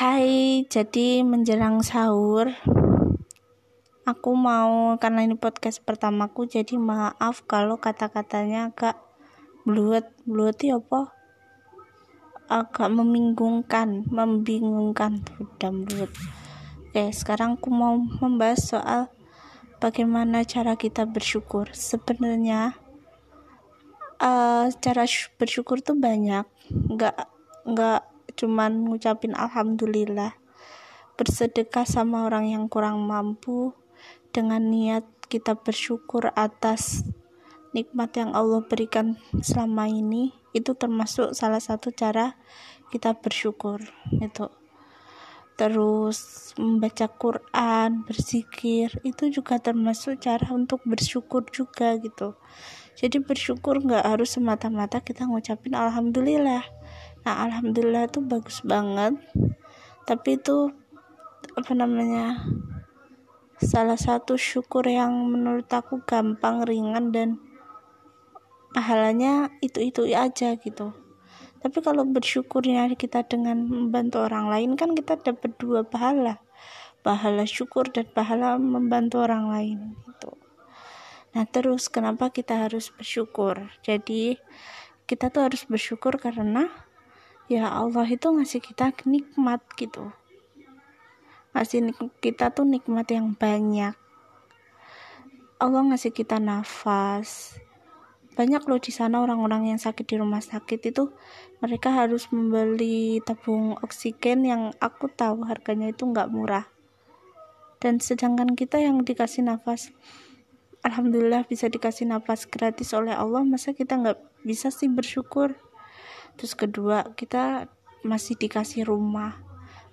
Hai, jadi menjelang sahur aku mau karena ini podcast pertamaku jadi maaf kalau kata-katanya agak bluet. Bluet ya apa? Agak membingungkan membingungkan. Udah bluet. Oke sekarang aku mau membahas soal bagaimana cara kita bersyukur. Sebenarnya uh, cara bersyukur tuh banyak. Nggak nggak cuman ngucapin alhamdulillah. Bersedekah sama orang yang kurang mampu dengan niat kita bersyukur atas nikmat yang Allah berikan selama ini itu termasuk salah satu cara kita bersyukur itu terus membaca Quran berzikir itu juga termasuk cara untuk bersyukur juga gitu. Jadi bersyukur nggak harus semata-mata kita ngucapin alhamdulillah nah alhamdulillah itu bagus banget. Tapi itu apa namanya salah satu syukur yang menurut aku gampang ringan dan pahalanya itu-itu aja gitu. Tapi kalau bersyukurnya kita dengan membantu orang lain kan kita dapat dua pahala. Pahala syukur dan pahala membantu orang lain gitu. Nah terus kenapa kita harus bersyukur? Jadi kita tuh harus bersyukur karena ya Allah itu ngasih kita nikmat gitu. Ngasih kita tuh nikmat yang banyak. Allah ngasih kita nafas. Banyak loh di sana orang-orang yang sakit di rumah sakit itu. Mereka harus membeli tabung oksigen yang aku tahu harganya itu nggak murah. Dan sedangkan kita yang dikasih nafas Alhamdulillah bisa dikasih nafas gratis oleh Allah masa kita nggak bisa sih bersyukur terus kedua kita masih dikasih rumah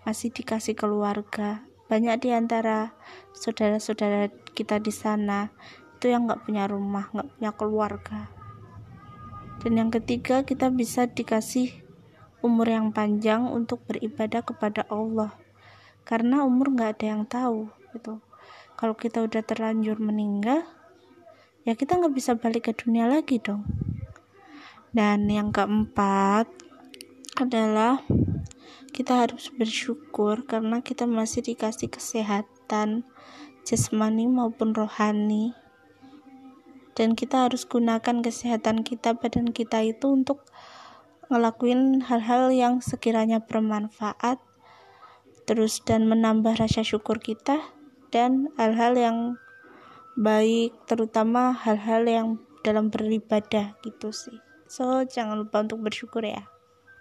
masih dikasih keluarga. Banyak di antara saudara-saudara kita di sana itu yang nggak punya rumah nggak punya keluarga. Dan yang ketiga kita bisa dikasih umur yang panjang untuk beribadah kepada Allah. Karena umur nggak ada yang tahu gitu. Kalau kita udah terlanjur meninggal ya kita nggak bisa balik ke dunia lagi dong dan yang keempat adalah kita harus bersyukur karena kita masih dikasih kesehatan jasmani maupun rohani. Dan kita harus gunakan kesehatan kita badan kita itu untuk ngelakuin hal-hal yang sekiranya bermanfaat terus dan menambah rasa syukur kita dan hal-hal yang baik terutama hal-hal yang dalam beribadah gitu sih So, jangan lupa untuk bersyukur ya.